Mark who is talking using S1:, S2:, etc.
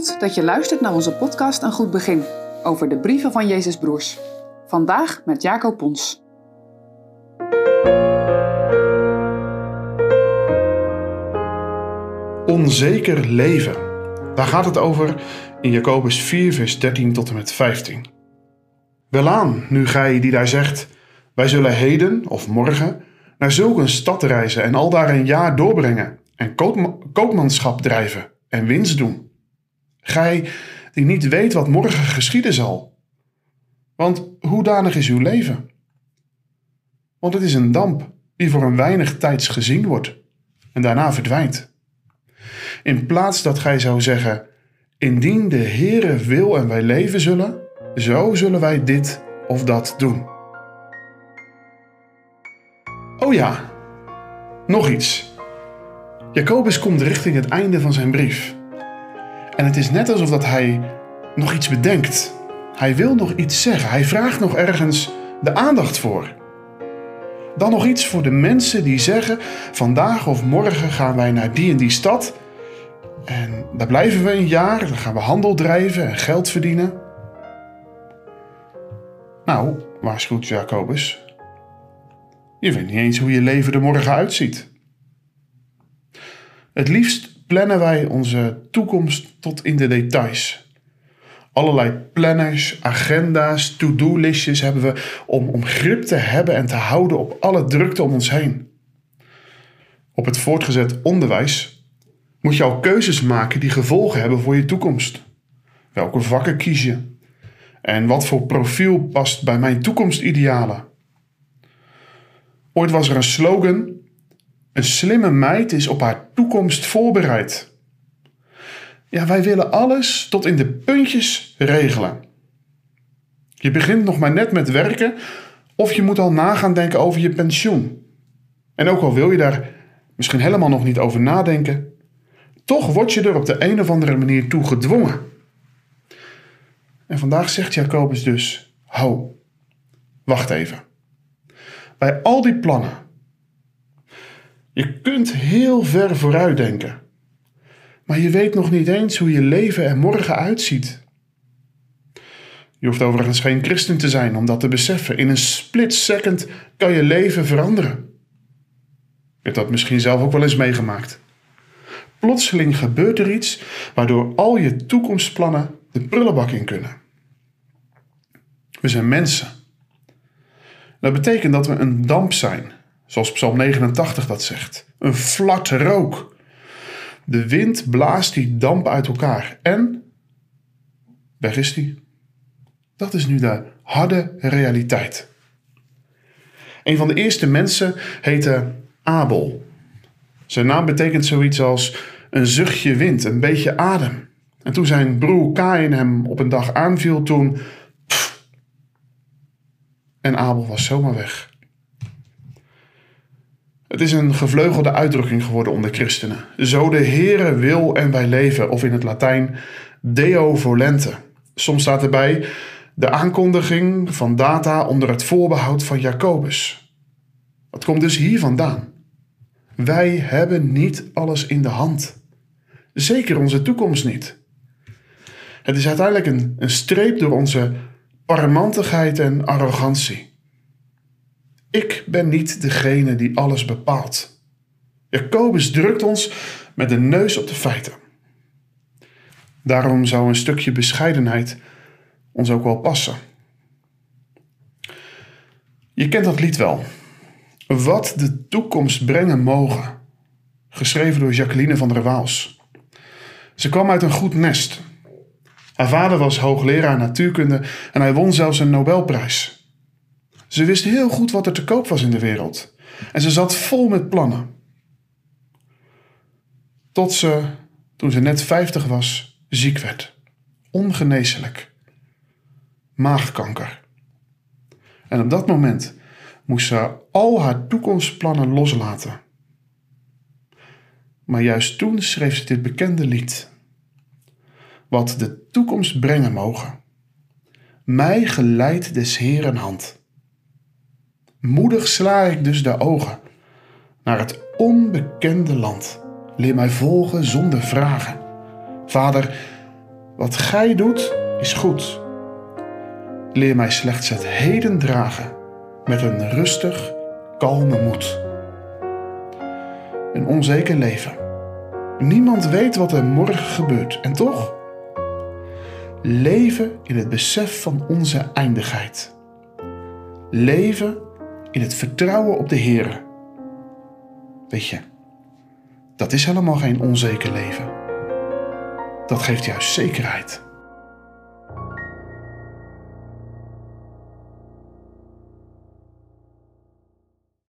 S1: Dat je luistert naar onze podcast Een Goed Begin over de brieven van Jezus Broers. Vandaag met Jacob Pons.
S2: Onzeker leven. Daar gaat het over in Jacobus 4, vers 13 tot en met 15. Welaan, nu gij die daar zegt: Wij zullen heden of morgen naar zulke een stad reizen en al daar een jaar doorbrengen en koopmanschap drijven en winst doen. Gij die niet weet wat morgen geschieden zal. Want hoedanig is uw leven? Want het is een damp die voor een weinig tijds gezien wordt en daarna verdwijnt. In plaats dat gij zou zeggen, indien de Heere wil en wij leven zullen, zo zullen wij dit of dat doen. Oh ja, nog iets. Jacobus komt richting het einde van zijn brief. En het is net alsof dat hij nog iets bedenkt. Hij wil nog iets zeggen. Hij vraagt nog ergens de aandacht voor. Dan nog iets voor de mensen die zeggen: vandaag of morgen gaan wij naar die en die stad. En daar blijven we een jaar. Dan gaan we handel drijven en geld verdienen. Nou, waarschuwt Jacobus. Je weet niet eens hoe je leven er morgen uitziet. Het liefst plannen wij onze toekomst tot in de details. Allerlei planners, agenda's, to-do-listjes hebben we om, om grip te hebben en te houden op alle drukte om ons heen. Op het voortgezet onderwijs moet je al keuzes maken die gevolgen hebben voor je toekomst. Welke vakken kies je? En wat voor profiel past bij mijn toekomstidealen? Ooit was er een slogan een slimme meid is op haar toekomst voorbereid. Ja, wij willen alles tot in de puntjes regelen. Je begint nog maar net met werken of je moet al nagaan denken over je pensioen. En ook al wil je daar misschien helemaal nog niet over nadenken, toch word je er op de een of andere manier toe gedwongen. En vandaag zegt Jacobus dus: Ho, wacht even. Bij al die plannen, je kunt heel ver vooruit denken. Maar je weet nog niet eens hoe je leven er morgen uitziet. Je hoeft overigens geen christen te zijn om dat te beseffen. In een split second kan je leven veranderen. Je hebt dat misschien zelf ook wel eens meegemaakt. Plotseling gebeurt er iets waardoor al je toekomstplannen de prullenbak in kunnen. We zijn mensen. Dat betekent dat we een damp zijn Zoals Psalm 89 dat zegt. Een flart rook. De wind blaast die damp uit elkaar en weg is die. Dat is nu de harde realiteit. Een van de eerste mensen heette Abel. Zijn naam betekent zoiets als een zuchtje wind, een beetje adem. En toen zijn broer Kain hem op een dag aanviel, toen. en Abel was zomaar weg. Het is een gevleugelde uitdrukking geworden onder christenen. Zo de Heere wil en wij leven, of in het Latijn Deo volente. Soms staat erbij de aankondiging van data onder het voorbehoud van Jacobus. Dat komt dus hier vandaan. Wij hebben niet alles in de hand. Zeker onze toekomst niet. Het is uiteindelijk een, een streep door onze parmantigheid en arrogantie. Ik ben niet degene die alles bepaalt. Jacobus drukt ons met de neus op de feiten. Daarom zou een stukje bescheidenheid ons ook wel passen. Je kent dat lied wel. Wat de toekomst brengen mogen. Geschreven door Jacqueline van der Waals. Ze kwam uit een goed nest. Haar vader was hoogleraar natuurkunde en hij won zelfs een Nobelprijs. Ze wist heel goed wat er te koop was in de wereld. En ze zat vol met plannen. Tot ze, toen ze net 50 was, ziek werd. Ongeneeslijk. Maagkanker. En op dat moment moest ze al haar toekomstplannen loslaten. Maar juist toen schreef ze dit bekende lied. Wat de toekomst brengen mogen. Mij geleidt des Heeren hand. Moedig sla ik dus de ogen naar het onbekende land. Leer mij volgen zonder vragen. Vader, Wat gij doet is goed. Leer mij slechts het heden dragen met een rustig, kalme moed. Een onzeker leven. Niemand weet wat er morgen gebeurt en toch leven in het besef van onze eindigheid. Leven in het vertrouwen op de Heer. Weet je, dat is helemaal geen onzeker leven. Dat geeft juist zekerheid.